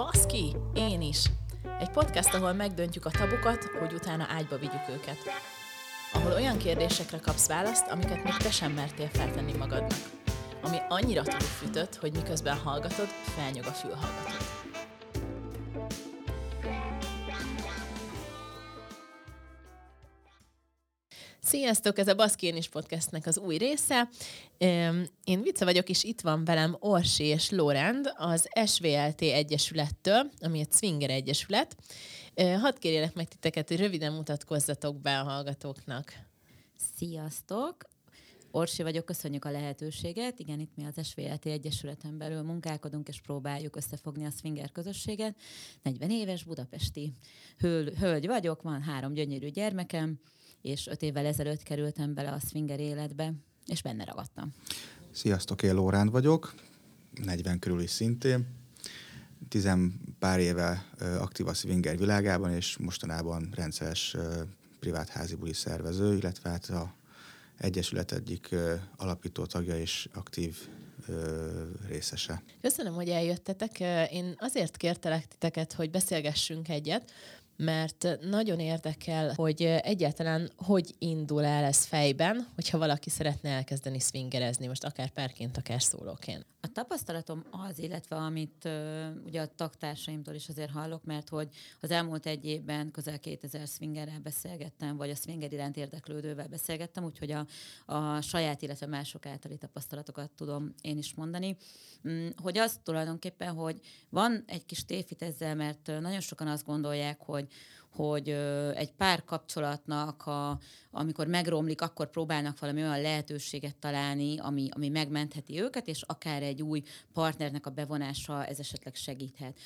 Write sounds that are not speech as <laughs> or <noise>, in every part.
Baszki, én is! Egy podcast, ahol megdöntjük a tabukat, hogy utána ágyba vigyük őket. Ahol olyan kérdésekre kapsz választ, amiket még te sem mertél feltenni magadnak. Ami annyira túlfűtött, hogy miközben hallgatod, felnyog a fülhallgatód. Sziasztok, ez a Baszkén is podcastnek az új része. Én Vice vagyok, és itt van velem Orsi és Lorend az SVLT Egyesülettől, ami egy Swinger Egyesület. Hadd kérjelek meg titeket, hogy röviden mutatkozzatok be a hallgatóknak. Sziasztok! Orsi vagyok, köszönjük a lehetőséget. Igen, itt mi az SVLT Egyesületen belül munkálkodunk, és próbáljuk összefogni a swinger közösséget. 40 éves budapesti hölgy vagyok, van három gyönyörű gyermekem, és öt évvel ezelőtt kerültem bele a swinger életbe, és benne ragadtam. Sziasztok, én Lóránd vagyok, 40 körül is szintén. Tizen pár éve aktív a swinger világában, és mostanában rendszeres privát házi buli szervező, illetve hát a Egyesület egyik alapító tagja és aktív részese. Köszönöm, hogy eljöttetek. Én azért kértelek titeket, hogy beszélgessünk egyet, mert nagyon érdekel, hogy egyáltalán hogy indul el ez fejben, hogyha valaki szeretne elkezdeni swingerezni, most akár párként, akár szólóként. A tapasztalatom az, illetve amit uh, ugye a taktársaimtól is azért hallok, mert hogy az elmúlt egy évben közel 2000 swingerrel beszélgettem, vagy a swinger iránt érdeklődővel beszélgettem, úgyhogy a, a saját, illetve mások általi tapasztalatokat tudom én is mondani, um, hogy az tulajdonképpen, hogy van egy kis tévhit ezzel, mert nagyon sokan azt gondolják, hogy hogy egy pár kapcsolatnak, a, amikor megromlik, akkor próbálnak valami olyan lehetőséget találni, ami, ami megmentheti őket, és akár egy új partnernek a bevonása ez esetleg segíthet.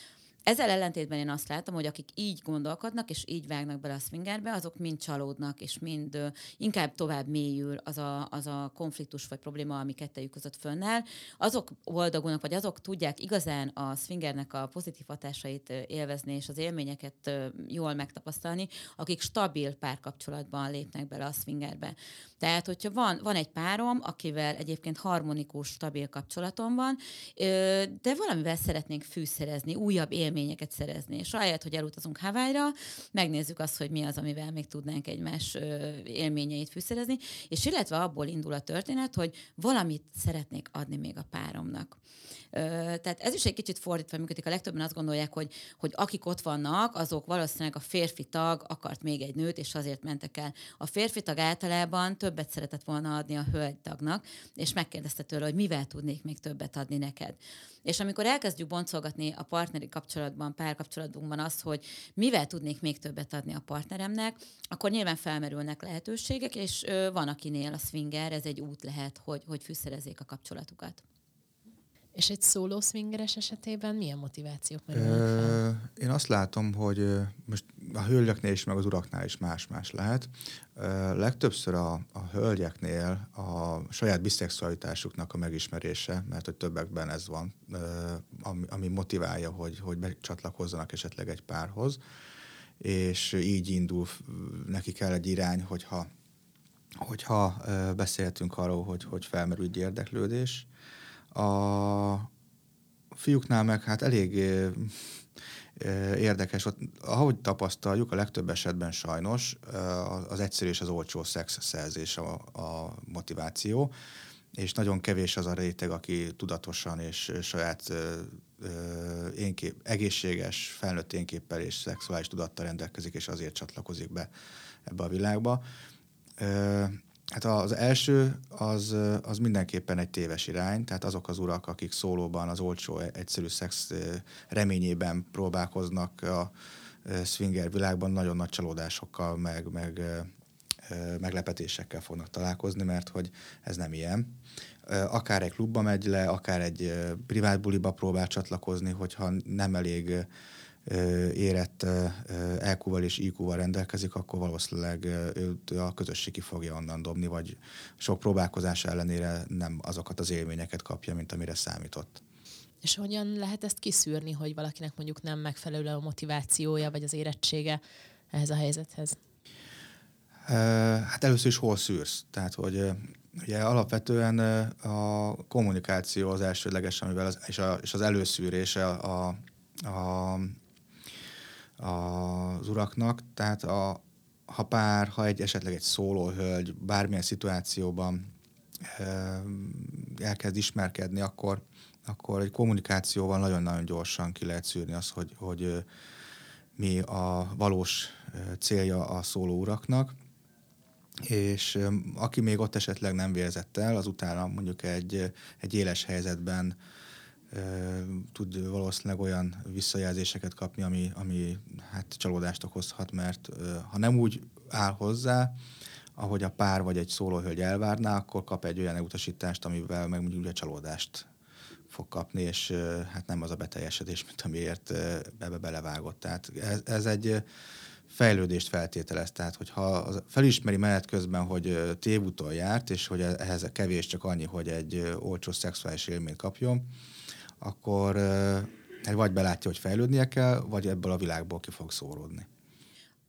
Ezzel ellentétben én azt látom, hogy akik így gondolkodnak, és így vágnak bele a swingerbe, azok mind csalódnak, és mind uh, inkább tovább mélyül az a, az a konfliktus vagy probléma, ami kettejük között fönnáll. Azok boldogulnak, vagy azok tudják igazán a swingernek a pozitív hatásait élvezni, és az élményeket jól megtapasztalni, akik stabil párkapcsolatban lépnek bele a swingerbe. Tehát, hogyha van, van egy párom, akivel egyébként harmonikus, stabil kapcsolatom van, de valamivel szeretnénk fűszerezni, újabb élményeket szerezni. És ahelyett, hogy elutazunk Hawaii-ra, megnézzük azt, hogy mi az, amivel még tudnánk egymás élményeit fűszerezni, és illetve abból indul a történet, hogy valamit szeretnék adni még a páromnak. Tehát ez is egy kicsit fordítva működik. A legtöbben azt gondolják, hogy, hogy akik ott vannak, azok valószínűleg a férfi tag akart még egy nőt, és azért mentek el. A férfi tag általában többet szeretett volna adni a hölgy tagnak, és megkérdezte tőle, hogy mivel tudnék még többet adni neked. És amikor elkezdjük boncolgatni a partneri kapcsolatban, párkapcsolatunkban azt, hogy mivel tudnék még többet adni a partneremnek, akkor nyilván felmerülnek lehetőségek, és van akinél a swinger, ez egy út lehet, hogy, hogy fűszerezzék a kapcsolatukat. És egy szóló swingeres esetében milyen motivációk Ö, Én azt látom, hogy most a hölgyeknél is, meg az uraknál is más-más lehet. Ö, legtöbbször a, a hölgyeknél a saját biszexualitásuknak a megismerése, mert hogy többekben ez van, ö, ami, ami motiválja, hogy, hogy becsatlakozzanak esetleg egy párhoz, és így indul, neki kell egy irány, hogyha, hogyha beszéltünk arról, hogy, hogy felmerül egy érdeklődés, a fiúknál meg hát elég érdekes, ott, ahogy tapasztaljuk, a legtöbb esetben sajnos az egyszerű és az olcsó szex szerzés a, a motiváció, és nagyon kevés az a réteg, aki tudatosan és saját énkép, egészséges felnőtt énképpel és szexuális tudattal rendelkezik, és azért csatlakozik be ebbe a világba. Hát az első az, az mindenképpen egy téves irány, tehát azok az urak, akik szólóban az olcsó, egyszerű szex reményében próbálkoznak a swinger világban, nagyon nagy csalódásokkal, meg, meg meglepetésekkel fognak találkozni, mert hogy ez nem ilyen. Akár egy klubba megy le, akár egy privát buliba próbál csatlakozni, hogyha nem elég érett EQ-val és IQ-val rendelkezik, akkor valószínűleg őt a közösség ki fogja onnan dobni, vagy sok próbálkozás ellenére nem azokat az élményeket kapja, mint amire számított. És hogyan lehet ezt kiszűrni, hogy valakinek mondjuk nem megfelelő a motivációja, vagy az érettsége ehhez a helyzethez? Hát először is hol szűrsz? Tehát, hogy ugye alapvetően a kommunikáció az elsődleges, amivel az, és, a, és az előszűrése a, a, az uraknak, tehát a, ha pár, ha egy esetleg egy szólóhölgy bármilyen szituációban elkezd ismerkedni, akkor, akkor egy kommunikációval nagyon-nagyon gyorsan ki lehet szűrni azt, hogy, hogy mi a valós célja a szóló uraknak, és aki még ott esetleg nem vérzett el, az utána mondjuk egy, egy éles helyzetben tud valószínűleg olyan visszajelzéseket kapni, ami, ami hát csalódást okozhat, mert ha nem úgy áll hozzá, ahogy a pár vagy egy szólóhölgy elvárná, akkor kap egy olyan utasítást, amivel meg ugye csalódást fog kapni, és hát nem az a beteljesedés, mint amiért ebbe belevágott. Tehát ez, ez egy fejlődést feltételez. Tehát, hogyha felismeri menet közben, hogy tévúton járt, és hogy ehhez kevés csak annyi, hogy egy olcsó szexuális élményt kapjon, akkor vagy belátja, hogy fejlődnie kell, vagy ebből a világból ki fog szóródni.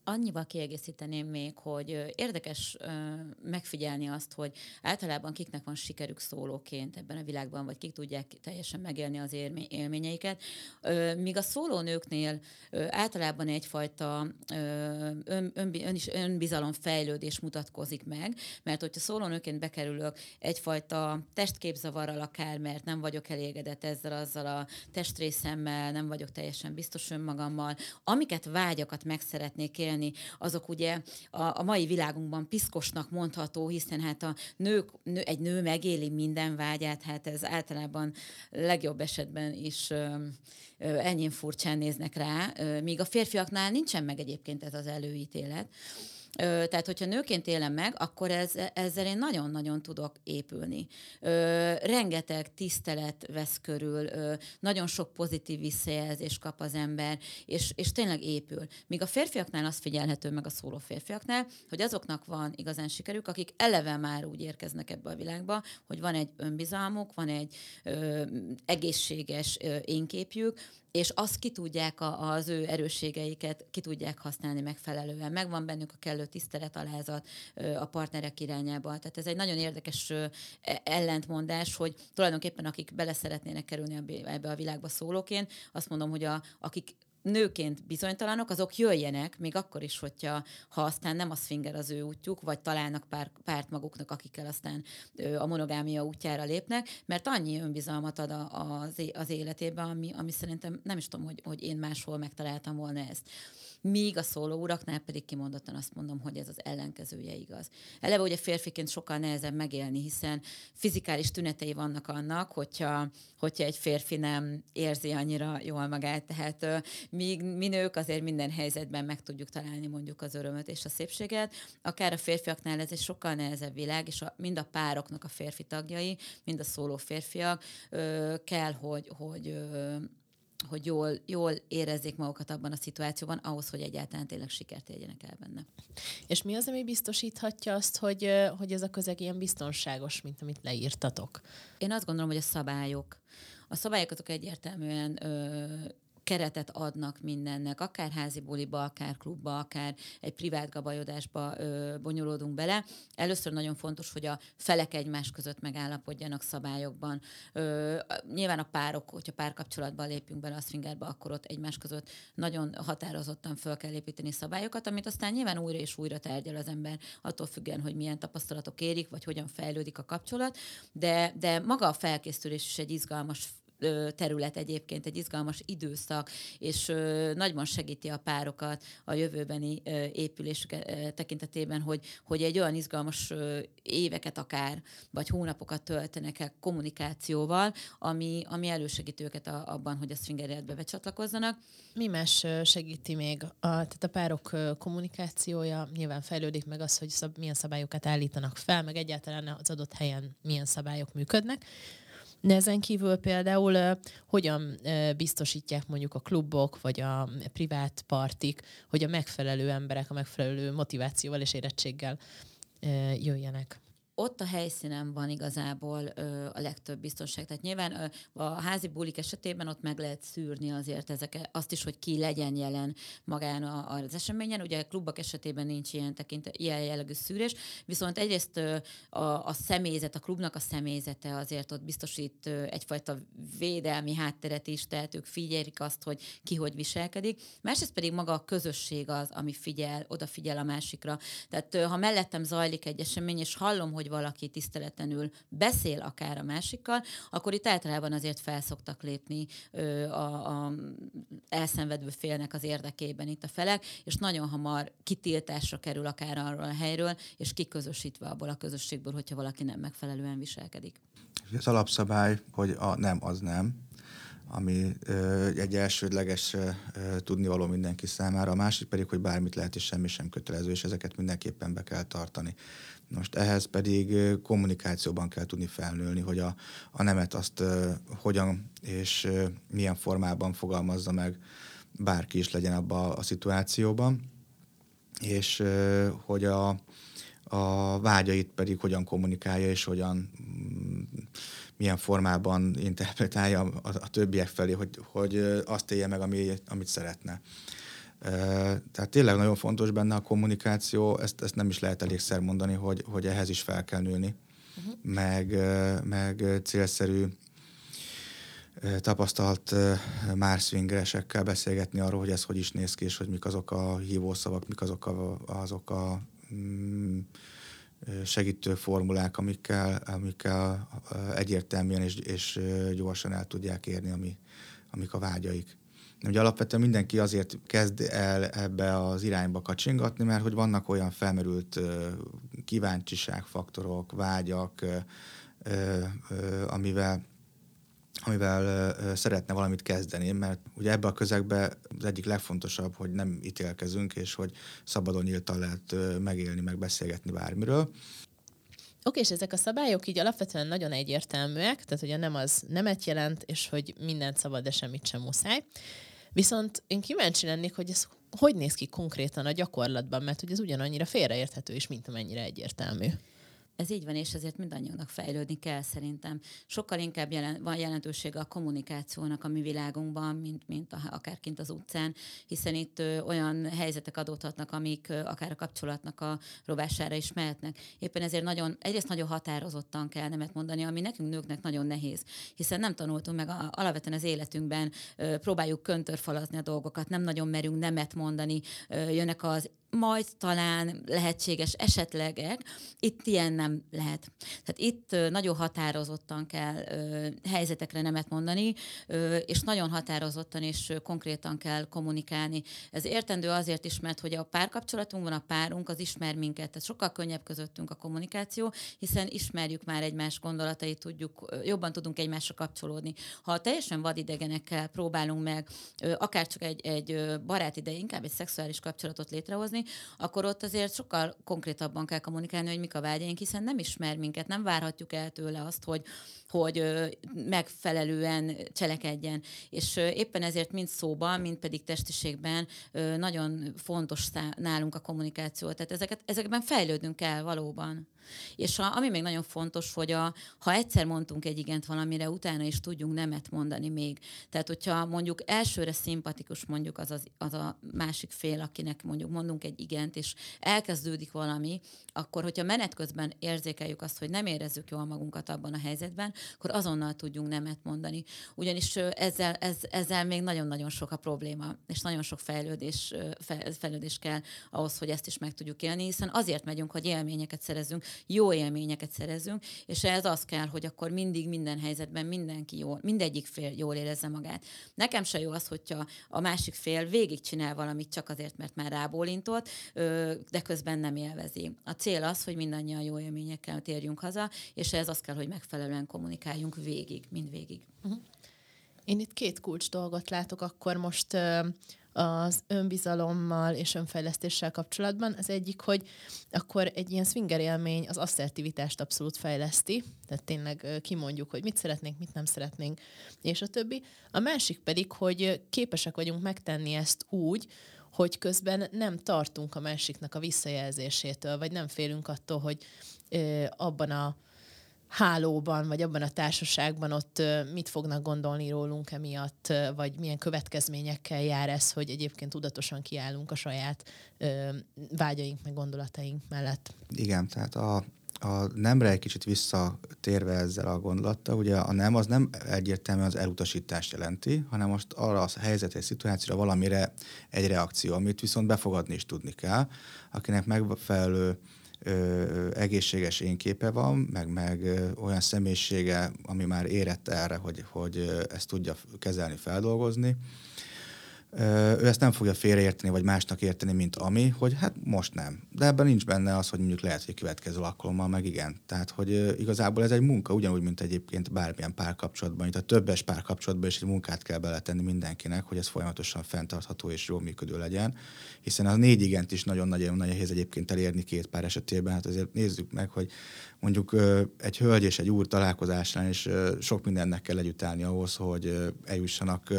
Annyival kiegészíteném még, hogy érdekes megfigyelni azt, hogy általában kiknek van sikerük szólóként ebben a világban, vagy kik tudják teljesen megélni az élményeiket, míg a szólónőknél általában egyfajta ön, önbizalom fejlődés mutatkozik meg, mert hogyha szólónőként bekerülök egyfajta testképzavarral akár, mert nem vagyok elégedett ezzel, azzal a testrészemmel, nem vagyok teljesen biztos önmagammal, amiket vágyakat meg szeretnék élni, élni, azok ugye a, a mai világunkban piszkosnak mondható, hiszen hát a nők, nő, egy nő megéli minden vágyát, hát ez általában legjobb esetben is ö, furcsán néznek rá, míg a férfiaknál nincsen meg egyébként ez az előítélet. Tehát, hogyha nőként élem meg, akkor ez, ezzel én nagyon-nagyon tudok épülni. Rengeteg tisztelet vesz körül, nagyon sok pozitív visszajelzést kap az ember, és, és tényleg épül. Míg a férfiaknál az figyelhető meg a szóló férfiaknál, hogy azoknak van igazán sikerük, akik eleve már úgy érkeznek ebbe a világba, hogy van egy önbizalmuk, van egy egészséges ö, énképjük, és azt ki tudják a, az ő erősségeiket, ki tudják használni megfelelően. Megvan bennük a kellő tisztelet, alázat a partnerek irányába. Tehát ez egy nagyon érdekes e, ellentmondás, hogy tulajdonképpen akik bele szeretnének kerülni ebbe a világba szólóként, azt mondom, hogy a, akik nőként bizonytalanok, azok jöjjenek, még akkor is, hogyha ha aztán nem a swinger az ő útjuk, vagy találnak pár, párt maguknak, akikkel aztán a monogámia útjára lépnek, mert annyi önbizalmat ad a, az, az életébe, ami, ami szerintem nem is tudom, hogy, hogy én máshol megtaláltam volna ezt. Míg a szóló uraknál pedig kimondottan azt mondom, hogy ez az ellenkezője igaz. Eleve ugye férfiként sokkal nehezebb megélni, hiszen fizikális tünetei vannak annak, hogyha, hogyha egy férfi nem érzi annyira jól magát. Tehát míg mi nők azért minden helyzetben meg tudjuk találni mondjuk az örömöt és a szépséget, akár a férfiaknál ez egy sokkal nehezebb világ, és a, mind a pároknak a férfi tagjai, mind a szóló férfiak ö, kell, hogy, hogy ö, hogy jól, jól érezzék magukat abban a szituációban, ahhoz, hogy egyáltalán tényleg sikert érjenek el benne. És mi az, ami biztosíthatja azt, hogy, hogy ez a közeg ilyen biztonságos, mint amit leírtatok? Én azt gondolom, hogy a szabályok. A szabályok azok egyértelműen ö, keretet adnak mindennek, akár házi buliba, akár klubba, akár egy privát gabajodásba ö, bonyolódunk bele. Először nagyon fontos, hogy a felek egymás között megállapodjanak szabályokban. Ö, nyilván a párok, hogyha párkapcsolatban lépünk bele a swingerbe, akkor ott egymás között nagyon határozottan föl kell építeni szabályokat, amit aztán nyilván újra és újra tárgyal az ember, attól függően, hogy milyen tapasztalatok érik, vagy hogyan fejlődik a kapcsolat, de, de maga a felkészülés is egy izgalmas terület egyébként, egy izgalmas időszak, és nagyban segíti a párokat a jövőbeni épülés tekintetében, hogy, hogy egy olyan izgalmas éveket akár, vagy hónapokat töltenek el kommunikációval, ami, ami elősegít őket abban, hogy a swinger becsatlakozzanak. Mi más segíti még? A, tehát a párok kommunikációja nyilván fejlődik meg az, hogy szab, milyen szabályokat állítanak fel, meg egyáltalán az adott helyen milyen szabályok működnek. Ezen kívül például hogyan biztosítják mondjuk a klubok, vagy a privát partik, hogy a megfelelő emberek a megfelelő motivációval és érettséggel jöjjenek? Ott a helyszínen van igazából ö, a legtöbb biztonság. Tehát nyilván ö, a házi bulik esetében ott meg lehet szűrni azért ezek, azt is, hogy ki legyen jelen magán a, az eseményen. Ugye a klubok esetében nincs ilyen, tekint, ilyen jellegű szűrés, viszont egyrészt ö, a, a személyzet, a klubnak a személyzete azért ott biztosít ö, egyfajta védelmi hátteret is, tehát ők figyelik azt, hogy ki hogy viselkedik. Másrészt pedig maga a közösség az, ami figyel, odafigyel a másikra. Tehát ö, ha mellettem zajlik egy esemény, és hallom, hogy valaki tiszteletlenül beszél akár a másikkal, akkor itt általában azért felszoktak lépni ö, a, a elszenvedő félnek az érdekében itt a felek, és nagyon hamar kitiltásra kerül akár arról a helyről, és kiközösítve abból a közösségből, hogyha valaki nem megfelelően viselkedik. Az alapszabály, hogy a nem az nem, ami egy elsődleges tudnivaló mindenki számára, a másik pedig, hogy bármit lehet és semmi sem kötelező, és ezeket mindenképpen be kell tartani. Most ehhez pedig kommunikációban kell tudni felnőni, hogy a, a nemet azt hogyan és milyen formában fogalmazza meg bárki is legyen abban a, szituációban, és hogy a, a vágyait pedig hogyan kommunikálja, és hogyan mm, milyen formában interpretálja a, a többiek felé, hogy, hogy azt élje meg, ami, amit szeretne. Tehát tényleg nagyon fontos benne a kommunikáció, ezt, ezt nem is lehet elégszer mondani, hogy, hogy ehhez is fel kell nőni, uh-huh. meg, meg célszerű tapasztalt már swingeresekkel beszélgetni arról, hogy ez hogy is néz ki, és hogy mik azok a hívószavak, mik azok a, azok a mm, segítő formulák, amikkel, amikkel egyértelműen és, és gyorsan el tudják érni, ami, amik a vágyaik. Ugye alapvetően mindenki azért kezd el ebbe az irányba kacsingatni, mert hogy vannak olyan felmerült kíváncsiságfaktorok, vágyak, amivel amivel szeretne valamit kezdeni, mert ugye ebbe a közegbe az egyik legfontosabb, hogy nem ítélkezünk, és hogy szabadon nyíltan lehet megélni, meg beszélgetni bármiről. Oké, és ezek a szabályok így alapvetően nagyon egyértelműek, tehát ugye nem az nemet jelent, és hogy mindent szabad, de semmit sem muszáj. Viszont én kíváncsi lennék, hogy ez hogy néz ki konkrétan a gyakorlatban, mert hogy ez ugyanannyira félreérthető is, mint amennyire egyértelmű. Ez így van, és ezért mindannyiunknak fejlődni kell szerintem. Sokkal inkább jelen, van jelentősége a kommunikációnak a mi világunkban, mint, mint a, akár kint az utcán, hiszen itt ö, olyan helyzetek adódhatnak, amik ö, akár a kapcsolatnak a robására is mehetnek. Éppen ezért nagyon, egyrészt nagyon határozottan kell nemet mondani, ami nekünk nőknek nagyon nehéz, hiszen nem tanultunk meg a, alapvetően az életünkben, ö, próbáljuk köntörfalazni a dolgokat, nem nagyon merünk nemet mondani, ö, jönnek az majd talán lehetséges esetlegek, itt ilyen nem lehet. Tehát itt nagyon határozottan kell helyzetekre nemet mondani, és nagyon határozottan és konkrétan kell kommunikálni. Ez értendő azért is, mert hogy a párkapcsolatunkban a párunk az ismer minket, tehát sokkal könnyebb közöttünk a kommunikáció, hiszen ismerjük már egymás gondolatait, tudjuk, jobban tudunk egymásra kapcsolódni. Ha teljesen vadidegenekkel próbálunk meg akár csak egy, egy barát ide, inkább egy szexuális kapcsolatot létrehozni, akkor ott azért sokkal konkrétabban kell kommunikálni, hogy mik a vágyaink, hiszen nem ismer minket, nem várhatjuk el tőle azt, hogy, hogy megfelelően cselekedjen. És éppen ezért mind szóban, mind pedig testiségben nagyon fontos nálunk a kommunikáció. Tehát ezeket, ezekben fejlődnünk kell valóban. És a, ami még nagyon fontos, hogy a, ha egyszer mondtunk egy igent valamire, utána is tudjunk nemet mondani még. Tehát, hogyha mondjuk elsőre szimpatikus mondjuk az, az, az a másik fél, akinek mondjuk mondunk egy igent, és elkezdődik valami, akkor, hogyha menet közben érzékeljük azt, hogy nem érezzük jól magunkat abban a helyzetben, akkor azonnal tudjunk nemet mondani. Ugyanis ezzel, ez, ezzel még nagyon-nagyon sok a probléma, és nagyon sok fejlődés, fejlődés kell ahhoz, hogy ezt is meg tudjuk élni, hiszen azért megyünk, hogy élményeket szerezünk, jó élményeket szerezünk, és ez az kell, hogy akkor mindig minden helyzetben mindenki jól, mindegyik fél jól érezze magát. Nekem se jó az, hogyha a másik fél végigcsinál valamit csak azért, mert már rábólintott, de közben nem élvezi. A cél az, hogy mindannyian jó élményekkel térjünk haza, és ez az kell, hogy megfelelően kommunikáljunk végig, mind végig. Uh-huh. Én itt két kulcs dolgot látok akkor most az önbizalommal és önfejlesztéssel kapcsolatban. Az egyik, hogy akkor egy ilyen swinger élmény az asszertivitást abszolút fejleszti, tehát tényleg kimondjuk, hogy mit szeretnénk, mit nem szeretnénk, és a többi. A másik pedig, hogy képesek vagyunk megtenni ezt úgy, hogy közben nem tartunk a másiknak a visszajelzésétől, vagy nem félünk attól, hogy abban a hálóban, vagy abban a társaságban ott mit fognak gondolni rólunk emiatt, vagy milyen következményekkel jár ez, hogy egyébként tudatosan kiállunk a saját vágyaink, meg gondolataink mellett. Igen, tehát a, a nemre egy kicsit visszatérve ezzel a gondolattal, ugye a nem az nem egyértelműen az elutasítást jelenti, hanem most arra a helyzetre, szituációra valamire egy reakció, amit viszont befogadni is tudni kell, akinek megfelelő ö, egészséges énképe van, meg, meg olyan személyisége, ami már érett erre, hogy, hogy ezt tudja kezelni, feldolgozni, ő ezt nem fogja félreérteni, vagy másnak érteni, mint ami, hogy hát most nem. De ebben nincs benne az, hogy mondjuk lehet, hogy következő alkalommal meg igen. Tehát, hogy igazából ez egy munka, ugyanúgy, mint egyébként bármilyen párkapcsolatban, itt a többes párkapcsolatban is egy munkát kell beletenni mindenkinek, hogy ez folyamatosan fenntartható és jól működő legyen. Hiszen a négy igent is nagyon nagyon nehéz egyébként elérni két pár esetében. Hát azért nézzük meg, hogy mondjuk egy hölgy és egy úr találkozásán is sok mindennek kell együtt állni ahhoz, hogy eljussanak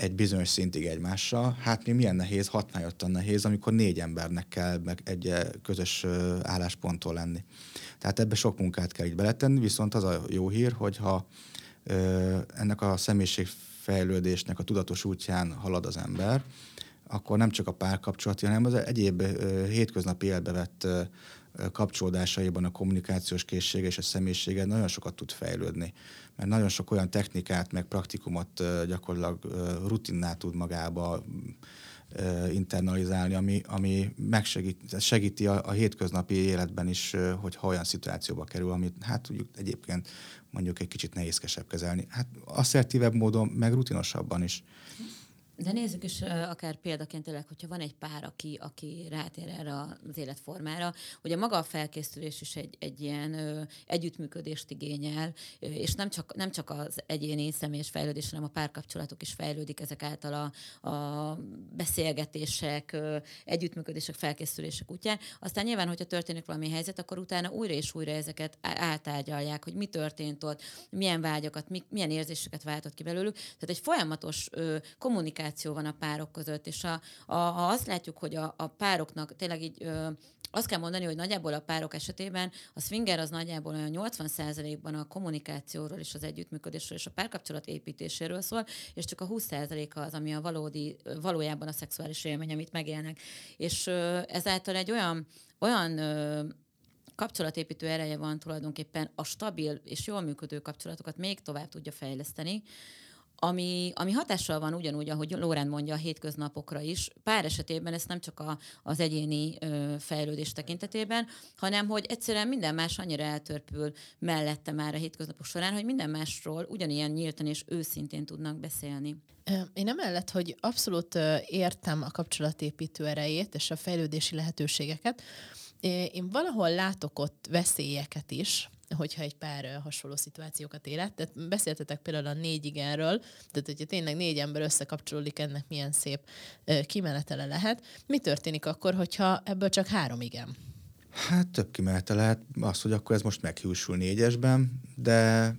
egy bizonyos szintig egymással, hát mi milyen nehéz, hatnál jöttem nehéz, amikor négy embernek kell meg egy eh, közös állásponttól lenni. Tehát ebbe sok munkát kell így beletenni, viszont az a jó hír, hogyha ennek a személyiségfejlődésnek a tudatos útján halad az ember, akkor nem csak a párkapcsolati, hanem az egyéb hétköznapi életbe vett kapcsolódásaiban a kommunikációs készsége és a személyisége nagyon sokat tud fejlődni. Mert nagyon sok olyan technikát, meg praktikumot gyakorlatilag rutinná tud magába internalizálni, ami, ami megsegít, segíti a, a hétköznapi életben is, hogy ha olyan szituációba kerül, amit hát tudjuk egyébként mondjuk egy kicsit nehézkesebb kezelni. Hát asszertívebb módon, meg rutinosabban is. De nézzük is akár példaként tényleg, hogyha van egy pár, aki, aki rátér erre az életformára, ugye maga a felkészülés is egy, egy ilyen ö, együttműködést igényel, és nem csak, nem csak az egyéni személyes fejlődés, hanem a párkapcsolatok is fejlődik ezek által a, a beszélgetések, ö, együttműködések, felkészülések útján. Aztán nyilván, hogyha történik valami helyzet, akkor utána újra és újra ezeket átárgyalják, hogy mi történt ott, milyen vágyakat, mi, milyen érzéseket váltott ki belőlük. Tehát egy folyamatos ö, kommunikáció kommunikáció van a párok között, és a, a, ha azt látjuk, hogy a, a pároknak tényleg így ö, azt kell mondani, hogy nagyjából a párok esetében a swinger az nagyjából olyan 80%-ban a kommunikációról és az együttműködésről és a párkapcsolat építéséről szól, és csak a 20%-a az, ami a valódi, valójában a szexuális élmény, amit megélnek. És ö, ezáltal egy olyan, olyan ö, kapcsolatépítő ereje van tulajdonképpen a stabil és jól működő kapcsolatokat még tovább tudja fejleszteni, ami, ami hatással van ugyanúgy, ahogy Lórán mondja, a hétköznapokra is. Pár esetében ez nem csak a, az egyéni ö, fejlődés tekintetében, hanem hogy egyszerűen minden más annyira eltörpül mellette már a hétköznapok során, hogy minden másról ugyanilyen nyíltan és őszintén tudnak beszélni. Én emellett, hogy abszolút értem a kapcsolatépítő erejét és a fejlődési lehetőségeket, én valahol látok ott veszélyeket is, hogyha egy pár hasonló szituációkat élet. Tehát beszéltetek például a négy igenről, tehát hogyha tényleg négy ember összekapcsolódik, ennek milyen szép kimenetele lehet. Mi történik akkor, hogyha ebből csak három igen? Hát több kimenete lehet az, hogy akkor ez most meghiúsul négyesben, de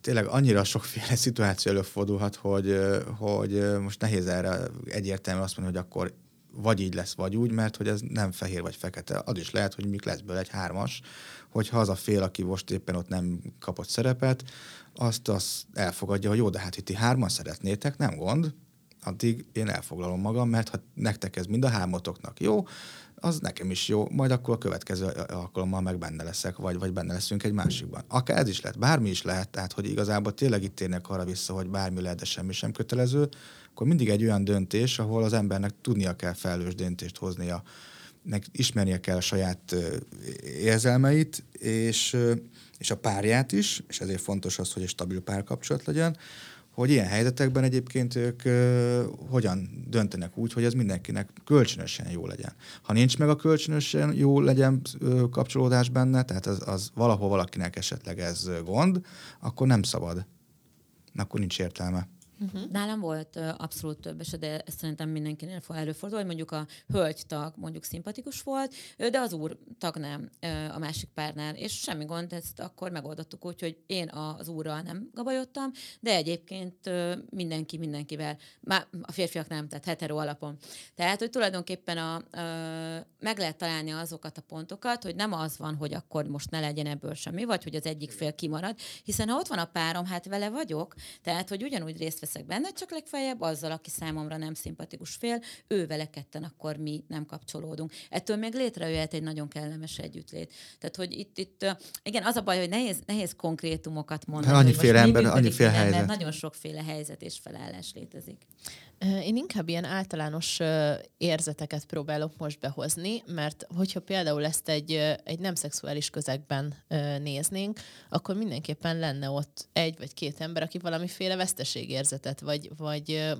tényleg annyira sokféle <laughs> szituáció előfordulhat, hogy, hogy most nehéz erre egyértelműen azt mondani, hogy akkor vagy így lesz, vagy úgy, mert hogy ez nem fehér vagy fekete. Az is lehet, hogy mik lesz belőle egy hármas, hogyha az a fél, aki most éppen ott nem kapott szerepet, azt, azt elfogadja, hogy jó, de hát itt ti hárman szeretnétek, nem gond, addig én elfoglalom magam, mert ha nektek ez mind a hármatoknak jó, az nekem is jó, majd akkor a következő alkalommal meg benne leszek, vagy, vagy benne leszünk egy másikban. Akár ez is lehet, bármi is lehet, tehát hogy igazából tényleg itt térnek arra vissza, hogy bármi lehet, de semmi sem kötelező, akkor mindig egy olyan döntés, ahol az embernek tudnia kell felelős döntést hoznia, nek ismernie kell a saját érzelmeit, és, és a párját is, és ezért fontos az, hogy egy stabil párkapcsolat legyen, hogy ilyen helyzetekben egyébként ők uh, hogyan döntenek úgy, hogy ez mindenkinek kölcsönösen jó legyen. Ha nincs meg a kölcsönösen jó legyen uh, kapcsolódás benne, tehát az, az valahol valakinek esetleg ez gond, akkor nem szabad. Akkor nincs értelme. Uh-huh. Nálam volt abszolút több eset, de ezt szerintem mindenkinél előfordul, hogy mondjuk a hölgytag mondjuk szimpatikus volt, de az úr tag nem a másik párnál, és semmi gond, ezt akkor megoldottuk úgy, hogy én az úrral nem gabajottam, de egyébként mindenki mindenkivel, má, a férfiak nem, tehát hetero alapon. Tehát, hogy tulajdonképpen a, uh, meg lehet találni azokat a pontokat, hogy nem az van, hogy akkor most ne legyen ebből semmi, vagy hogy az egyik fél kimarad, hiszen ha ott van a párom, hát vele vagyok, tehát, hogy ugyanúgy részt veszek benne, csak legfeljebb azzal, aki számomra nem szimpatikus fél, ő vele ketten akkor mi nem kapcsolódunk. Ettől még létrejöhet egy nagyon kellemes együttlét. Tehát, hogy itt, itt igen, az a baj, hogy nehéz, nehéz konkrétumokat mondani. Annyiféle ember, annyiféle helyzet. Nagyon sokféle helyzet és felállás létezik. Én inkább ilyen általános érzeteket próbálok most behozni, mert hogyha például ezt egy, egy nem szexuális közegben néznénk, akkor mindenképpen lenne ott egy vagy két ember, aki valamiféle veszteségérzetet, vagy, vagy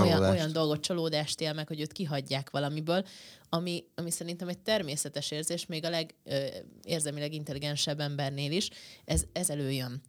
olyan, olyan dolgot, csalódást él meg, hogy őt kihagyják valamiből, ami, ami szerintem egy természetes érzés, még a legérzemileg intelligensebb embernél is, ez, ez előjön.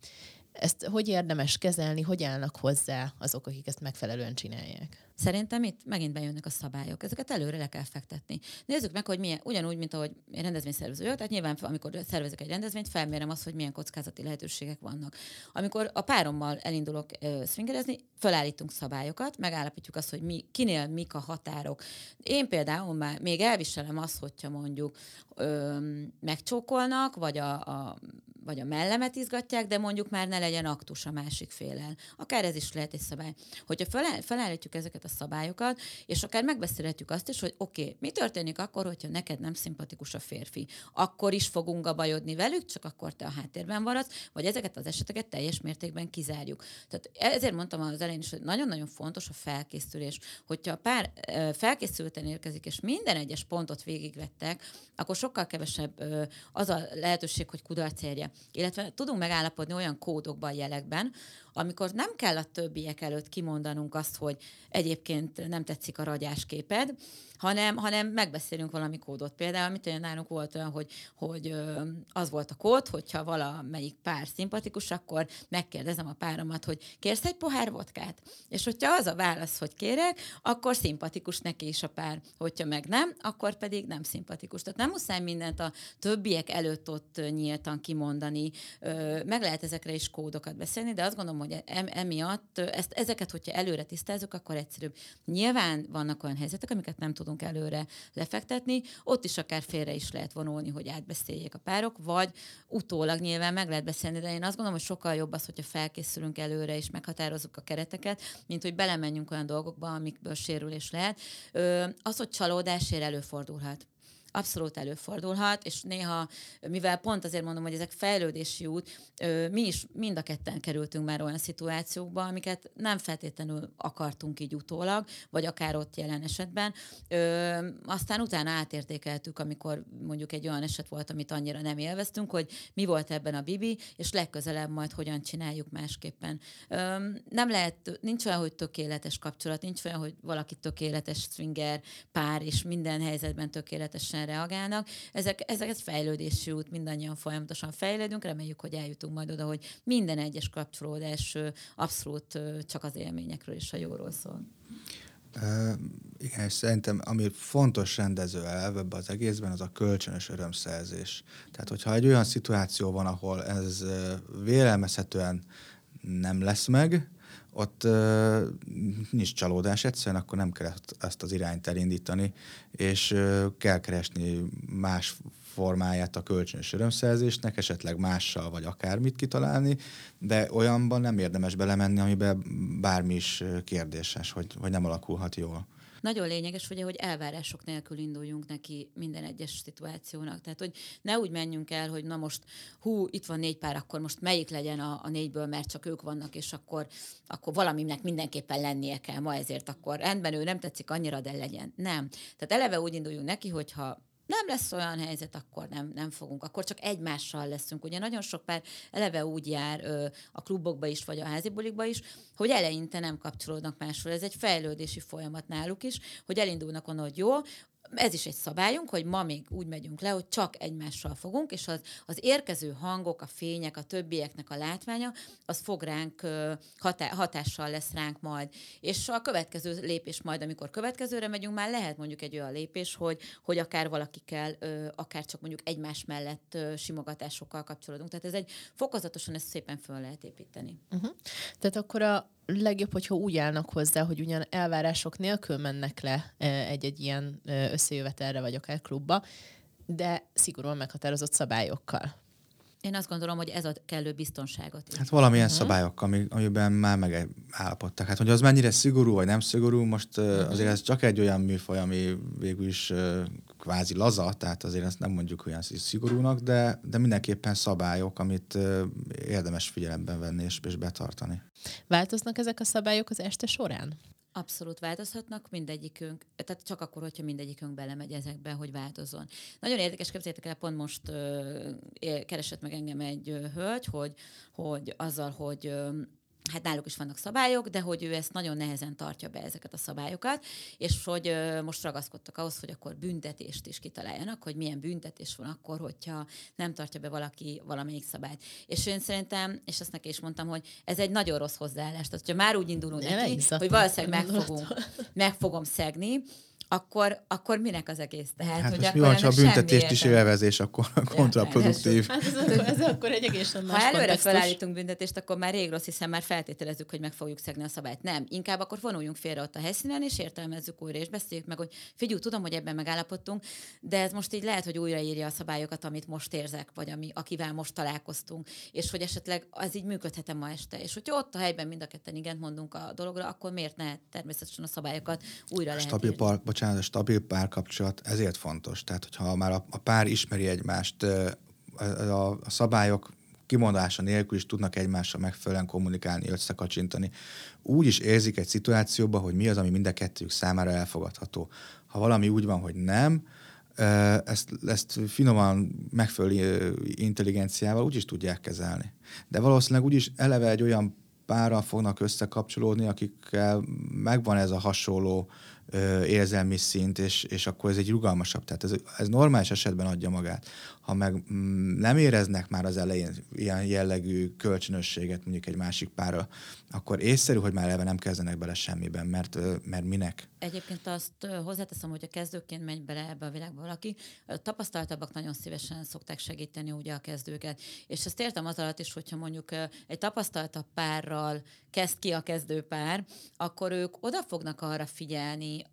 Ezt hogy érdemes kezelni, hogy állnak hozzá azok, akik ezt megfelelően csinálják? Szerintem itt megint bejönnek a szabályok. Ezeket előre le kell fektetni. Nézzük meg, hogy milyen, ugyanúgy, mint ahogy rendezvényszervező vagyok, tehát nyilván, amikor szervezek egy rendezvényt, felmérem azt, hogy milyen kockázati lehetőségek vannak. Amikor a párommal elindulok swingerezni, felállítunk szabályokat, megállapítjuk azt, hogy mi, kinél mik a határok. Én például már még elviselem azt, hogyha mondjuk ö, megcsókolnak, vagy a, a vagy a mellemet izgatják, de mondjuk már ne legyen aktus a másik félel. Akár ez is lehet egy szabály. Hogyha felállítjuk ezeket a szabályokat, és akár megbeszélhetjük azt is, hogy oké, okay, mi történik akkor, hogyha neked nem szimpatikus a férfi? Akkor is fogunk gabajodni velük, csak akkor te a háttérben maradsz, vagy ezeket az eseteket teljes mértékben kizárjuk. Tehát ezért mondtam az elején is, hogy nagyon-nagyon fontos a felkészülés. Hogyha a pár felkészülten érkezik, és minden egyes pontot végigvettek, akkor sokkal kevesebb az a lehetőség, hogy kudarc érje illetve tudunk megállapodni olyan kódokban, jelekben, amikor nem kell a többiek előtt kimondanunk azt, hogy egyébként nem tetszik a ragyásképed, hanem, hanem megbeszélünk valami kódot. Például, amit olyan nálunk volt olyan, hogy, hogy az volt a kód, hogyha valamelyik pár szimpatikus, akkor megkérdezem a páromat, hogy kérsz egy pohár vodkát? És hogyha az a válasz, hogy kérek, akkor szimpatikus neki is a pár. Hogyha meg nem, akkor pedig nem szimpatikus. Tehát nem muszáj mindent a többiek előtt ott nyíltan kimondani. Meg lehet ezekre is kódokat beszélni, de azt gondolom, hogy emiatt ezt, ezeket, hogyha előre tisztázunk, akkor egyszerűbb. Nyilván vannak olyan helyzetek, amiket nem tudunk előre lefektetni, ott is akár félre is lehet vonulni, hogy átbeszéljék a párok, vagy utólag nyilván meg lehet beszélni, de én azt gondolom, hogy sokkal jobb az, hogyha felkészülünk előre és meghatározzuk a kereteket, mint hogy belemenjünk olyan dolgokba, amikből sérülés lehet. Az, hogy csalódásért előfordulhat abszolút előfordulhat, és néha, mivel pont azért mondom, hogy ezek fejlődési út, mi is mind a ketten kerültünk már olyan szituációkba, amiket nem feltétlenül akartunk így utólag, vagy akár ott jelen esetben. Aztán utána átértékeltük, amikor mondjuk egy olyan eset volt, amit annyira nem élveztünk, hogy mi volt ebben a bibi, és legközelebb majd hogyan csináljuk másképpen. Nem lehet, nincs olyan, hogy tökéletes kapcsolat, nincs olyan, hogy valaki tökéletes swinger pár, és minden helyzetben tökéletesen hogyan reagálnak. Ezek, ezek ez fejlődési út, mindannyian folyamatosan fejlődünk, reméljük, hogy eljutunk majd oda, hogy minden egyes kapcsolódás abszolút csak az élményekről és a jóról szól. Uh, igen, és szerintem ami fontos rendező elv ebben az egészben, az a kölcsönös örömszerzés. Tehát, hogyha egy olyan szituáció van, ahol ez vélelmezhetően nem lesz meg, ott uh, nincs csalódás egyszerűen, akkor nem kell ezt az irányt elindítani, és uh, kell keresni más formáját a kölcsönös örömszerzésnek, esetleg mással vagy akármit kitalálni, de olyanban nem érdemes belemenni, amiben bármi is kérdéses, hogy, hogy nem alakulhat jól nagyon lényeges, ugye, hogy elvárások nélkül induljunk neki minden egyes szituációnak. Tehát, hogy ne úgy menjünk el, hogy na most, hú, itt van négy pár, akkor most melyik legyen a, a négyből, mert csak ők vannak, és akkor, akkor valaminek mindenképpen lennie kell ma, ezért akkor rendben, ő nem tetszik annyira, de legyen. Nem. Tehát eleve úgy induljunk neki, hogyha nem lesz olyan helyzet, akkor nem, nem fogunk, akkor csak egymással leszünk. Ugye nagyon sok pár eleve úgy jár ö, a klubokba is, vagy a házibulikba is, hogy eleinte nem kapcsolódnak másról. Ez egy fejlődési folyamat náluk is, hogy elindulnak onnan, hogy jó, ez is egy szabályunk, hogy ma még úgy megyünk le, hogy csak egymással fogunk, és az, az érkező hangok, a fények, a többieknek a látványa, az fog ránk hatá, hatással lesz ránk majd. És a következő lépés majd, amikor következőre megyünk, már lehet mondjuk egy olyan lépés, hogy, hogy akár valakikkel, akár csak mondjuk egymás mellett simogatásokkal kapcsolódunk. Tehát ez egy fokozatosan ezt szépen föl lehet építeni. Uh-huh. Tehát akkor a legjobb, hogyha úgy állnak hozzá, hogy ugyan elvárások nélkül mennek le egy-egy ilyen összejövetelre, vagy akár klubba, de szigorúan meghatározott szabályokkal. Én azt gondolom, hogy ez a kellő biztonságot. Is. Hát valamilyen uh-huh. szabályok, ami, amiben már megállapodtak. Hát, hogy az mennyire szigorú vagy nem szigorú, most uh-huh. azért ez csak egy olyan műfaj, ami végül is kvázi laza, tehát azért ezt nem mondjuk olyan szigorúnak, de, de mindenképpen szabályok, amit érdemes figyelemben venni és, és betartani. Változnak ezek a szabályok az este során? Abszolút változhatnak, mindegyikünk, tehát csak akkor, hogyha mindegyikünk belemegy ezekbe, hogy változzon. Nagyon érdekes, képzeljétek el, pont most ö, keresett meg engem egy ö, hölgy, hogy, hogy azzal, hogy ö, hát náluk is vannak szabályok, de hogy ő ezt nagyon nehezen tartja be ezeket a szabályokat, és hogy ö, most ragaszkodtak ahhoz, hogy akkor büntetést is kitaláljanak, hogy milyen büntetés van akkor, hogyha nem tartja be valaki valamelyik szabályt. És én szerintem, és azt neki is mondtam, hogy ez egy nagyon rossz hozzáállás. Tehát, hogyha már úgy indulunk neki, hogy valószínűleg meg, fogunk, meg fogom szegni, akkor, akkor minek az egész? Tehát, hát hogy mi van, ha a büntetést is élvezés, akkor ja, kontraproduktív. Hát ez, ez, ez akkor egy egészen más Ha előre kontextus. felállítunk büntetést, akkor már rég rossz, hiszen már feltételezzük, hogy meg fogjuk szegni a szabályt. Nem, inkább akkor vonuljunk félre ott a helyszínen, és értelmezzük újra, és beszéljük meg, hogy figyelj, tudom, hogy ebben megállapodtunk, de ez most így lehet, hogy újraírja a szabályokat, amit most érzek, vagy ami, akivel most találkoztunk, és hogy esetleg az így működhet ma este. És hogyha ott a helyben mind a ketten igent mondunk a dologra, akkor miért ne természetesen a szabályokat újra lehet Stabil par, bocsánat, a stabil párkapcsolat ezért fontos. Tehát, hogyha már a, a pár ismeri egymást, a, a, szabályok kimondása nélkül is tudnak egymással megfelelően kommunikálni, összekacsintani. Úgy is érzik egy szituációban, hogy mi az, ami mind a kettőjük számára elfogadható. Ha valami úgy van, hogy nem, ezt, ezt finoman megfelelő intelligenciával úgy is tudják kezelni. De valószínűleg úgy is eleve egy olyan párral fognak összekapcsolódni, akikkel megvan ez a hasonló érzelmi szint, és, és akkor ez egy rugalmasabb. Tehát ez, ez normális esetben adja magát. Ha meg mm, nem éreznek már az elején ilyen jellegű kölcsönösséget mondjuk egy másik párra, akkor észszerű, hogy már eleve nem kezdenek bele semmiben, mert, mert minek? Egyébként azt hozzáteszem, hogy a kezdőként megy bele ebbe a világba valaki, tapasztaltabbak nagyon szívesen szokták segíteni ugye a kezdőket. És ezt értem az alatt is, hogyha mondjuk egy tapasztaltabb párral kezd ki a kezdőpár, akkor ők oda fognak arra figyelni,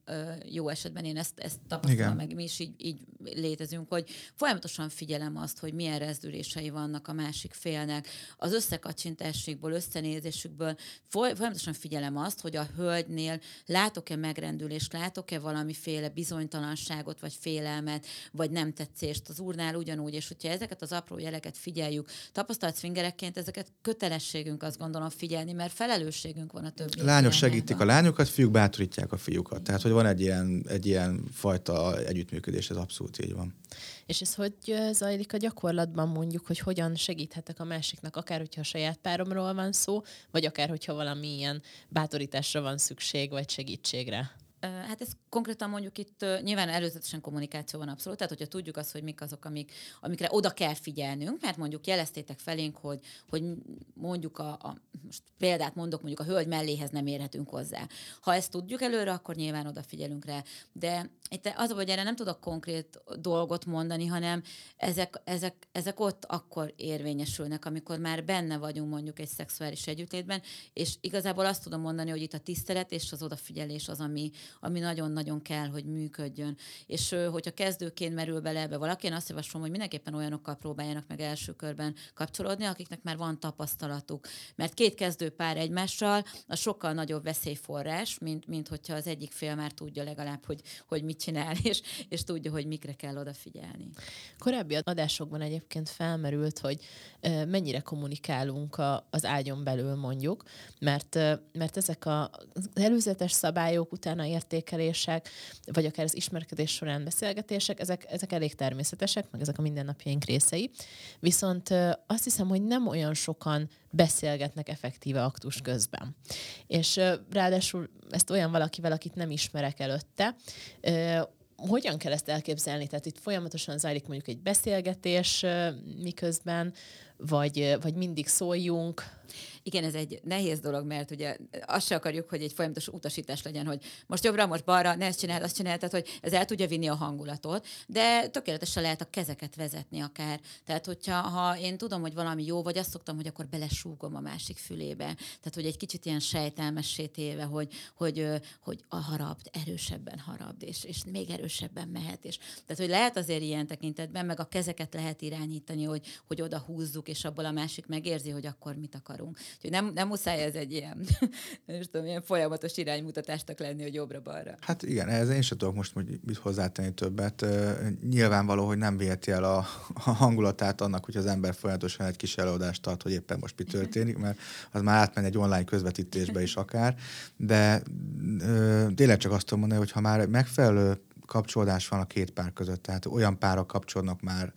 jó esetben én ezt, ezt tapasztalom meg, mi is így, így létezünk, hogy folyamatosan figyelem azt, hogy milyen rezdülései vannak a másik félnek, az összekacsintásukból, összenézésükből, folyamatosan figyelem azt, hogy a hölgynél látok-e megrendülést, látok-e valamiféle bizonytalanságot, vagy félelmet, vagy nem tetszést az úrnál ugyanúgy, és hogyha ezeket az apró jeleket figyeljük, tapasztalt swingerekként ezeket kötelességünk azt gondolom figyelni, mert felelősségünk van a többi. Lányok segítik a lányokat, fiúk bátorítják a fiúkat. Tehát, hogy van egy ilyen, egy ilyen fajta együttműködés, ez abszolút így van. És ez hogy zajlik a gyakorlatban mondjuk, hogy hogyan segíthetek a másiknak, akár hogyha a saját páromról van szó, vagy akár hogyha valami ilyen bátorításra van szükség, vagy segítségre? Hát ez konkrétan mondjuk itt nyilván előzetesen kommunikáció van abszolút, tehát hogyha tudjuk azt, hogy mik azok, amik, amikre oda kell figyelnünk, mert mondjuk jeleztétek felénk, hogy, hogy mondjuk a, a, most példát mondok, mondjuk a hölgy melléhez nem érhetünk hozzá. Ha ezt tudjuk előre, akkor nyilván odafigyelünk rá. De itt az, hogy erre nem tudok konkrét dolgot mondani, hanem ezek, ezek, ezek ott akkor érvényesülnek, amikor már benne vagyunk mondjuk egy szexuális együttlétben, és igazából azt tudom mondani, hogy itt a tisztelet és az odafigyelés az, ami, ami nagyon-nagyon kell, hogy működjön. És hogyha kezdőként merül bele ebbe valaki, én azt javaslom, hogy mindenképpen olyanokkal próbáljanak meg első körben kapcsolódni, akiknek már van tapasztalatuk. Mert két kezdő pár egymással a sokkal nagyobb veszélyforrás, mint, mint hogyha az egyik fél már tudja legalább, hogy, hogy mit csinál, <laughs> és, és tudja, hogy mikre kell odafigyelni. Korábbi adásokban egyébként felmerült, hogy mennyire kommunikálunk a, az ágyon belül mondjuk, mert, mert ezek az előzetes szabályok utána értékelések, vagy akár az ismerkedés során beszélgetések, ezek, ezek elég természetesek, meg ezek a mindennapjaink részei. Viszont azt hiszem, hogy nem olyan sokan beszélgetnek effektíve aktus közben. És ráadásul ezt olyan valakivel, akit nem ismerek előtte, hogyan kell ezt elképzelni? Tehát itt folyamatosan zajlik mondjuk egy beszélgetés miközben, vagy, vagy mindig szóljunk, igen, ez egy nehéz dolog, mert ugye azt se akarjuk, hogy egy folyamatos utasítás legyen, hogy most jobbra, most balra, ne ezt csináld, azt csináld, tehát hogy ez el tudja vinni a hangulatot, de tökéletesen lehet a kezeket vezetni akár. Tehát, hogyha ha én tudom, hogy valami jó, vagy azt szoktam, hogy akkor belesúgom a másik fülébe. Tehát, hogy egy kicsit ilyen sejtelmessé téve, hogy, hogy, hogy a harabd erősebben harabd, és, és még erősebben mehet. És, tehát, hogy lehet azért ilyen tekintetben, meg a kezeket lehet irányítani, hogy, hogy oda húzzuk, és abból a másik megérzi, hogy akkor mit akarunk. Úgyhogy nem, nem muszáj ez egy ilyen, <laughs> nem tudom, ilyen folyamatos iránymutatásnak lenni, hogy jobbra-balra. Hát igen, ehhez én sem tudok most mit hozzátenni többet. Nyilvánvaló, hogy nem viheti el a, <laughs> a hangulatát annak, hogy az ember folyamatosan egy kis előadást tart, hogy éppen most mi történik, mert az már átmegy egy online közvetítésbe is akár. De ö, tényleg csak azt tudom mondani, hogy ha már megfelelő kapcsolódás van a két pár között, tehát olyan párok kapcsolnak már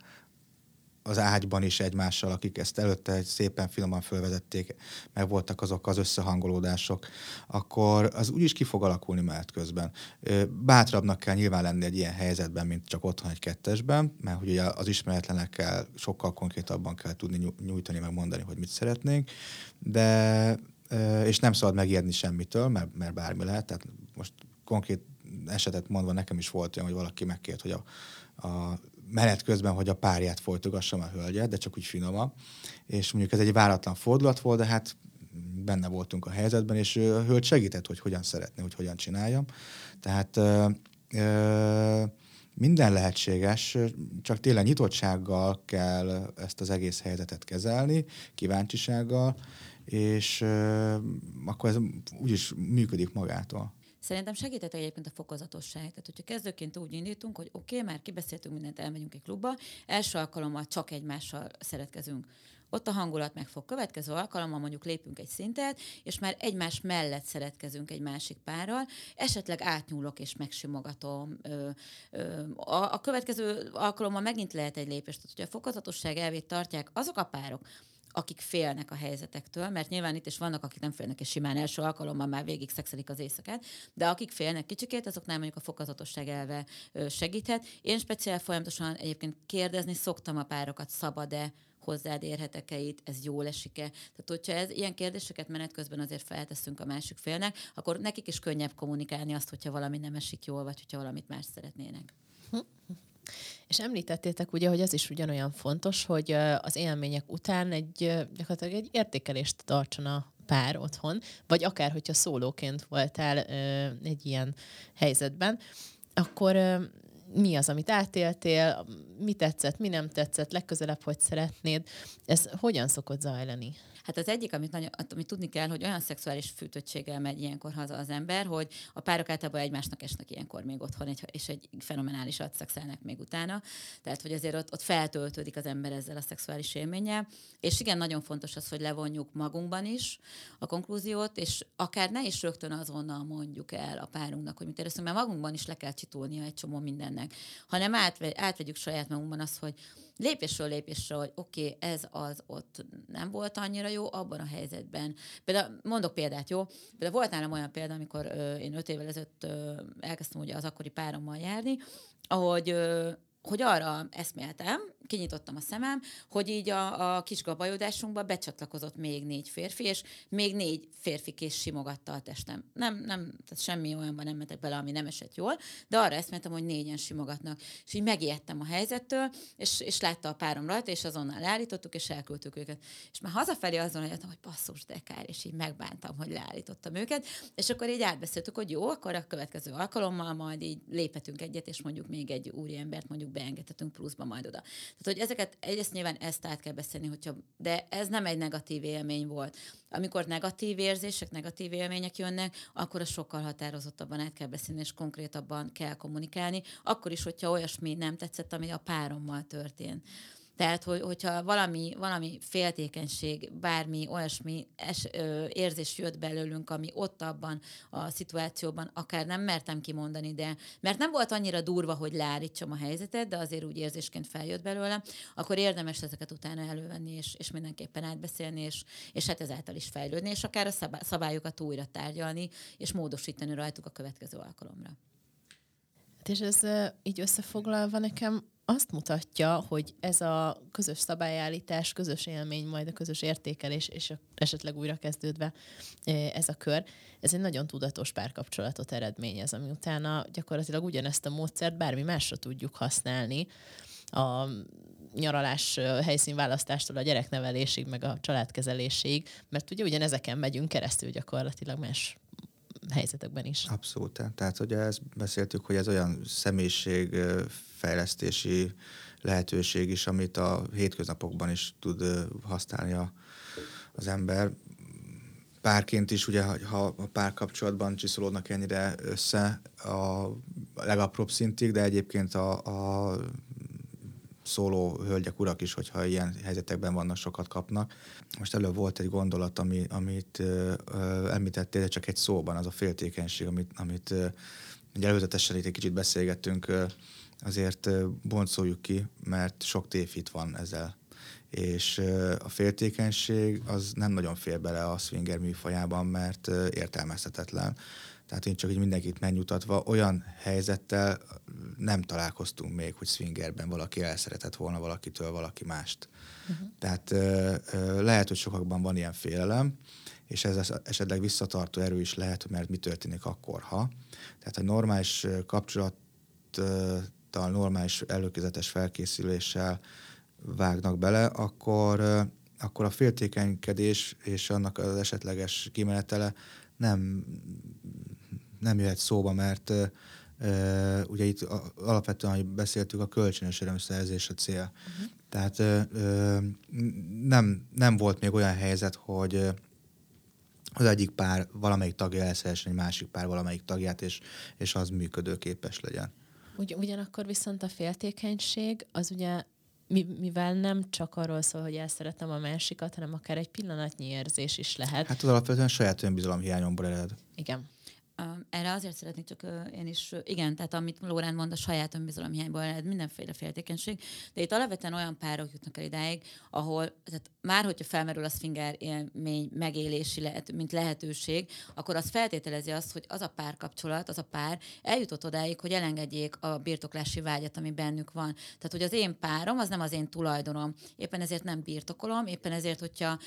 az ágyban is egymással, akik ezt előtte szépen finoman fölvezették, meg voltak azok az összehangolódások, akkor az úgyis ki fog alakulni menet közben. Bátrabbnak kell nyilván lenni egy ilyen helyzetben, mint csak otthon egy kettesben, mert ugye az ismeretlenekkel sokkal konkrétabban kell tudni nyújtani, meg mondani, hogy mit szeretnénk, de és nem szabad megijedni semmitől, mert, mert bármi lehet, tehát most konkrét esetet mondva nekem is volt olyan, hogy valaki megkért, hogy a, a menet közben, hogy a párját folytogassam a hölgyet, de csak úgy finoma. És mondjuk ez egy váratlan fordulat volt, de hát benne voltunk a helyzetben, és a hölgy segített, hogy hogyan szeretné, hogy hogyan csináljam. Tehát ö, ö, minden lehetséges, csak tényleg nyitottsággal kell ezt az egész helyzetet kezelni, kíváncsisággal, és ö, akkor ez úgyis működik magától. Szerintem segített egyébként a fokozatosság. Tehát, hogyha kezdőként úgy indítunk, hogy oké, okay, már kibeszéltünk mindent, elmegyünk egy klubba, első alkalommal csak egymással szeretkezünk ott a hangulat meg fog. Következő alkalommal mondjuk lépünk egy szintet, és már egymás mellett szeretkezünk egy másik párral, esetleg átnyúlok és megsimogatom. A, következő alkalommal megint lehet egy lépés. Tehát, hogyha a fokozatosság elvét tartják azok a párok, akik félnek a helyzetektől, mert nyilván itt is vannak, akik nem félnek, és simán első alkalommal már végig szexelik az éjszakát, de akik félnek kicsikét, azoknál mondjuk a fokozatosság elve segíthet. Én speciál folyamatosan egyébként kérdezni szoktam a párokat, szabad-e hozzád érhetek-e itt, ez jól esik-e. Tehát, hogyha ez, ilyen kérdéseket menet közben azért felteszünk a másik félnek, akkor nekik is könnyebb kommunikálni azt, hogyha valami nem esik jól, vagy hogyha valamit más szeretnének. És említettétek ugye, hogy az is ugyanolyan fontos, hogy az élmények után egy gyakorlatilag egy értékelést tartson a pár otthon, vagy akár, hogyha szólóként voltál egy ilyen helyzetben, akkor mi az, amit átéltél, mi tetszett, mi nem tetszett, legközelebb hogy szeretnéd. Ez hogyan szokott zajlani? Hát az egyik, amit, nagyon, amit tudni kell, hogy olyan szexuális fűtöttséggel megy ilyenkor haza az ember, hogy a párok általában egymásnak esnek ilyenkor még otthon, egy, és egy fenomenális szexelnek még utána. Tehát, hogy azért ott, ott feltöltődik az ember ezzel a szexuális élménnyel. És igen, nagyon fontos az, hogy levonjuk magunkban is a konklúziót, és akár ne is rögtön azonnal mondjuk el a párunknak, hogy mit éreztünk, mert magunkban is le kell csitulnia egy csomó mindennek, hanem átve, átvegyük saját magunkban azt, hogy lépésről lépésről, hogy oké, okay, ez az ott nem volt annyira jó abban a helyzetben. Például mondok példát, jó? Például volt nálam olyan példa, amikor ö, én öt évvel ezelőtt elkezdtem ugye az akkori párommal járni, ahogy ö, hogy arra eszméltem, kinyitottam a szemem, hogy így a, a kis gabajodásunkba becsatlakozott még négy férfi, és még négy férfi kész simogatta a testem. Nem, nem, tehát semmi olyanban nem mentek bele, ami nem esett jól, de arra eszméltem, hogy négyen simogatnak. És így megijedtem a helyzettől, és, és látta a párom rajta, és azonnal leállítottuk, és elküldtük őket. És már hazafelé azon jöttem, hogy basszus, de kár, és így megbántam, hogy leállítottam őket. És akkor így átbeszéltük, hogy jó, akkor a következő alkalommal majd így léphetünk egyet, és mondjuk még egy úriembert mondjuk beengedhetünk pluszba majd oda. Tehát, hogy ezeket, egyrészt nyilván ezt át kell beszélni, hogyha, de ez nem egy negatív élmény volt. Amikor negatív érzések, negatív élmények jönnek, akkor a sokkal határozottabban át kell beszélni, és konkrétabban kell kommunikálni, akkor is, hogyha olyasmi nem tetszett, ami a párommal történt. Tehát, hogy, hogyha valami, valami féltékenység, bármi olyasmi es, ö, érzés jött belőlünk, ami ott abban a szituációban akár nem mertem kimondani, de mert nem volt annyira durva, hogy leállítsam a helyzetet, de azért úgy érzésként feljött belőlem, akkor érdemes ezeket utána elővenni, és, és mindenképpen átbeszélni, és, és hát ezáltal is fejlődni, és akár a szabályokat újra tárgyalni, és módosítani rajtuk a következő alkalomra. Hát és ez így összefoglalva nekem azt mutatja, hogy ez a közös szabályállítás, közös élmény, majd a közös értékelés, és esetleg újra kezdődve ez a kör, ez egy nagyon tudatos párkapcsolatot eredményez, ami utána gyakorlatilag ugyanezt a módszert bármi másra tudjuk használni, a nyaralás helyszínválasztástól a gyereknevelésig, meg a családkezeléség, mert ugye ugyanezeken megyünk keresztül gyakorlatilag más helyzetekben is. Abszolút. Tehát ugye ezt beszéltük, hogy ez olyan személyiségfejlesztési lehetőség is, amit a hétköznapokban is tud használni a, az ember. Párként is, ugye, ha a párkapcsolatban csiszolódnak ennyire össze a legapróbb szintig, de egyébként a, a szóló hölgyek, urak is, hogyha ilyen helyzetekben vannak, sokat kapnak. Most előbb volt egy gondolat, ami, amit ö, említettél, de csak egy szóban, az a féltékenység, amit, amit ö, ugye előzetesen itt egy kicsit beszélgettünk, azért ö, boncoljuk ki, mert sok tévhit van ezzel. És a féltékenység az nem nagyon fér bele a swinger műfajában, mert értelmezhetetlen tehát én csak így mindenkit megnyugtatva, olyan helyzettel nem találkoztunk még, hogy swingerben valaki elszeretett volna valakitől valaki mást. Uh-huh. Tehát ö, ö, lehet, hogy sokakban van ilyen félelem, és ez esetleg visszatartó erő is lehet, mert mi történik akkor, ha. Tehát a normális kapcsolattal, normális előkézetes felkészüléssel vágnak bele, akkor, akkor a féltékenykedés és annak az esetleges kimenetele nem nem jöhet szóba, mert uh, ugye itt alapvetően, ahogy beszéltük, a kölcsönös örömszerzés a cél. Uh-huh. Tehát uh, nem, nem volt még olyan helyzet, hogy az egyik pár valamelyik tagja elszeressen egy másik pár valamelyik tagját, és, és az működőképes legyen. Ugy, ugyanakkor viszont a féltékenység az ugye mivel nem csak arról szól, hogy elszeretem a másikat, hanem akár egy pillanatnyi érzés is lehet. Hát az alapvetően saját önbizalom hiányomból ered. Igen. Erre azért szeretnék csak én is, igen, tehát amit Lórán mond, a saját önbizalomhiányból ered mindenféle féltékenység, de itt alapvetően olyan párok jutnak el idáig, ahol, tehát már hogyha felmerül a swinger élmény megélési lehet, mint lehetőség, akkor az feltételezi azt, hogy az a párkapcsolat, az a pár eljutott odáig, hogy elengedjék a birtoklási vágyat, ami bennük van. Tehát, hogy az én párom, az nem az én tulajdonom. Éppen ezért nem birtokolom, éppen ezért, hogyha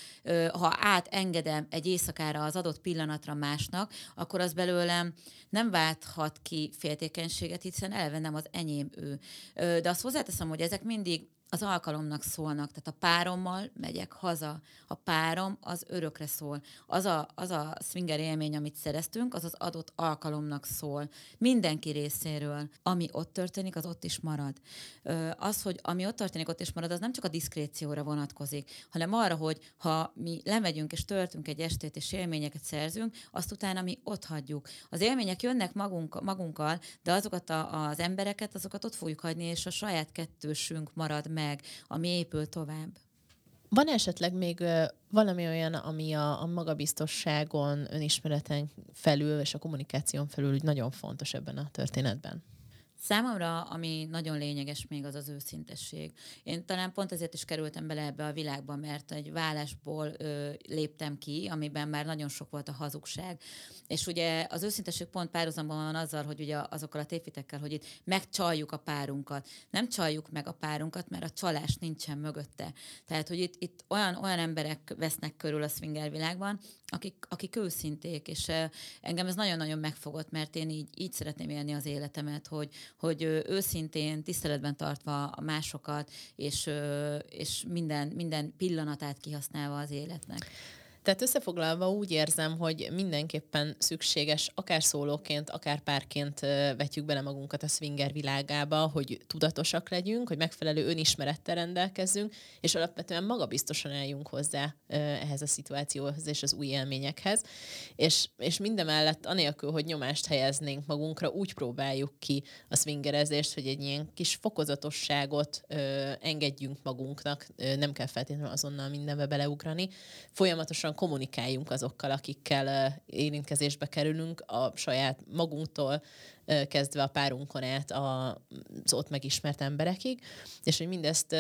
ha átengedem egy éjszakára az adott pillanatra másnak, akkor az belőle belőlem nem válthat ki féltékenységet, hiszen eleve nem az enyém ő. De azt hozzáteszem, hogy ezek mindig az alkalomnak szólnak. Tehát a párommal megyek haza. A párom az örökre szól. Az a, az a swinger élmény, amit szereztünk, az az adott alkalomnak szól. Mindenki részéről. Ami ott történik, az ott is marad. Az, hogy ami ott történik, ott is marad, az nem csak a diszkrécióra vonatkozik, hanem arra, hogy ha mi lemegyünk és töltünk egy estét és élményeket szerzünk, azt utána mi ott hagyjuk. Az élmények jönnek magunk, magunkkal, de azokat a, az embereket, azokat ott fogjuk hagyni, és a saját kettősünk marad meg, ami épül tovább. Van esetleg még valami olyan, ami a, a magabiztosságon, önismereten felül és a kommunikáción felül nagyon fontos ebben a történetben? Számomra, ami nagyon lényeges még, az az őszintesség. Én talán pont ezért is kerültem bele ebbe a világba, mert egy vállásból ö, léptem ki, amiben már nagyon sok volt a hazugság. És ugye az őszintesség pont párhuzamban van azzal, hogy ugye azokkal a tévhitekkel, hogy itt megcsaljuk a párunkat. Nem csaljuk meg a párunkat, mert a csalás nincsen mögötte. Tehát, hogy itt, itt olyan, olyan emberek vesznek körül a swinger világban, akik, akik őszinték, és engem ez nagyon-nagyon megfogott, mert én így, így szeretném élni az életemet, hogy, hogy őszintén, tiszteletben tartva a másokat, és, és minden, minden pillanatát kihasználva az életnek. Tehát összefoglalva úgy érzem, hogy mindenképpen szükséges, akár szólóként, akár párként vetjük bele magunkat a swinger világába, hogy tudatosak legyünk, hogy megfelelő önismerettel rendelkezzünk, és alapvetően magabiztosan álljunk hozzá ehhez a szituációhoz és az új élményekhez. És, és mindemellett, anélkül, hogy nyomást helyeznénk magunkra, úgy próbáljuk ki a swingerezést, hogy egy ilyen kis fokozatosságot ö, engedjünk magunknak, nem kell feltétlenül azonnal mindenbe beleugrani, folyamatosan kommunikáljunk azokkal, akikkel érintkezésbe kerülünk, a saját magunktól kezdve a párunkon át az ott megismert emberekig, és hogy mindezt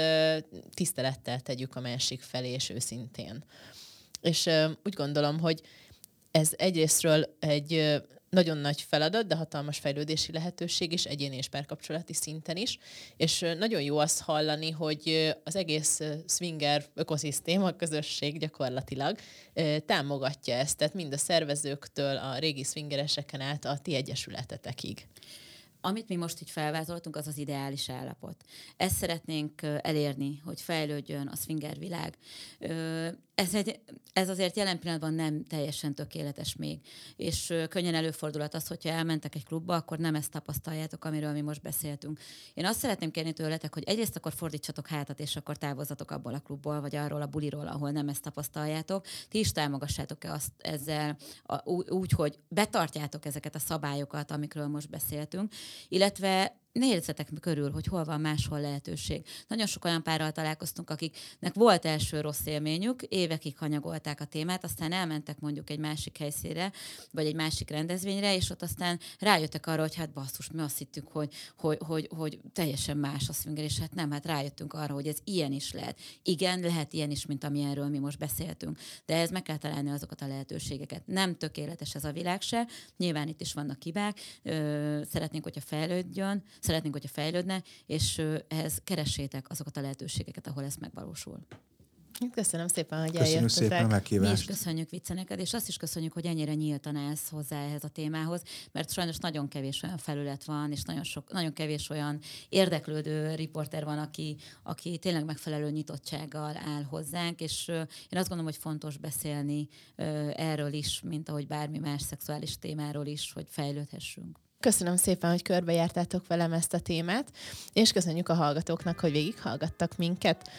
tisztelettel tegyük a másik felé, és őszintén. És úgy gondolom, hogy ez egyrésztről egy nagyon nagy feladat, de hatalmas fejlődési lehetőség is, egyéni és párkapcsolati szinten is. És nagyon jó azt hallani, hogy az egész swinger ökoszisztéma, közösség gyakorlatilag támogatja ezt, tehát mind a szervezőktől, a régi swingereseken át a ti egyesületetekig amit mi most így felvázoltunk, az az ideális állapot. Ezt szeretnénk elérni, hogy fejlődjön a swinger világ. Ez, egy, ez azért jelen pillanatban nem teljesen tökéletes még, és könnyen előfordulhat az, hogyha elmentek egy klubba, akkor nem ezt tapasztaljátok, amiről mi most beszéltünk. Én azt szeretném kérni tőletek, hogy egyrészt akkor fordítsatok hátat, és akkor távozzatok abból a klubból, vagy arról a buliról, ahol nem ezt tapasztaljátok. Ti is támogassátok-e azt ezzel úgy, hogy betartjátok ezeket a szabályokat, amikről most beszéltünk, illetve nézzetek körül, hogy hol van máshol lehetőség. Nagyon sok olyan párral találkoztunk, akiknek volt első rossz élményük, évekig hanyagolták a témát, aztán elmentek mondjuk egy másik helyszínre, vagy egy másik rendezvényre, és ott aztán rájöttek arra, hogy hát basszus, mi azt hittük, hogy, hogy, hogy, hogy teljesen más a swinger, és hát nem, hát rájöttünk arra, hogy ez ilyen is lehet. Igen, lehet ilyen is, mint amilyenről mi most beszéltünk, de ez meg kell találni azokat a lehetőségeket. Nem tökéletes ez a világ se, nyilván itt is vannak hibák, szeretnénk, hogyha fejlődjön, szeretnénk, hogyha fejlődne, és ehhez keressétek azokat a lehetőségeket, ahol ez megvalósul. Köszönöm szépen, hogy Köszönjük eljöttetek. szépen a meghívást. Mi is köszönjük neked, és azt is köszönjük, hogy ennyire nyíltan állsz hozzá ehhez a témához, mert sajnos nagyon kevés olyan felület van, és nagyon, sok, nagyon kevés olyan érdeklődő riporter van, aki, aki tényleg megfelelő nyitottsággal áll hozzánk, és én azt gondolom, hogy fontos beszélni erről is, mint ahogy bármi más szexuális témáról is, hogy fejlődhessünk. Köszönöm szépen, hogy körbejártátok velem ezt a témát, és köszönjük a hallgatóknak, hogy végighallgattak minket.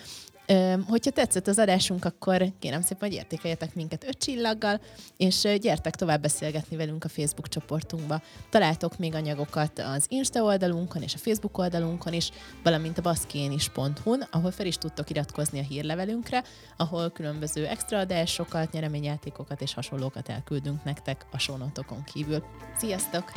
Hogyha tetszett az adásunk, akkor kérem szépen, hogy értékeljetek minket öt csillaggal, és gyertek tovább beszélgetni velünk a Facebook csoportunkba. Találtok még anyagokat az Insta oldalunkon és a Facebook oldalunkon is, valamint a baszkénis.hu-n, ahol fel is tudtok iratkozni a hírlevelünkre, ahol különböző extra adásokat, nyereményjátékokat és hasonlókat elküldünk nektek a sonotokon kívül. Sziasztok!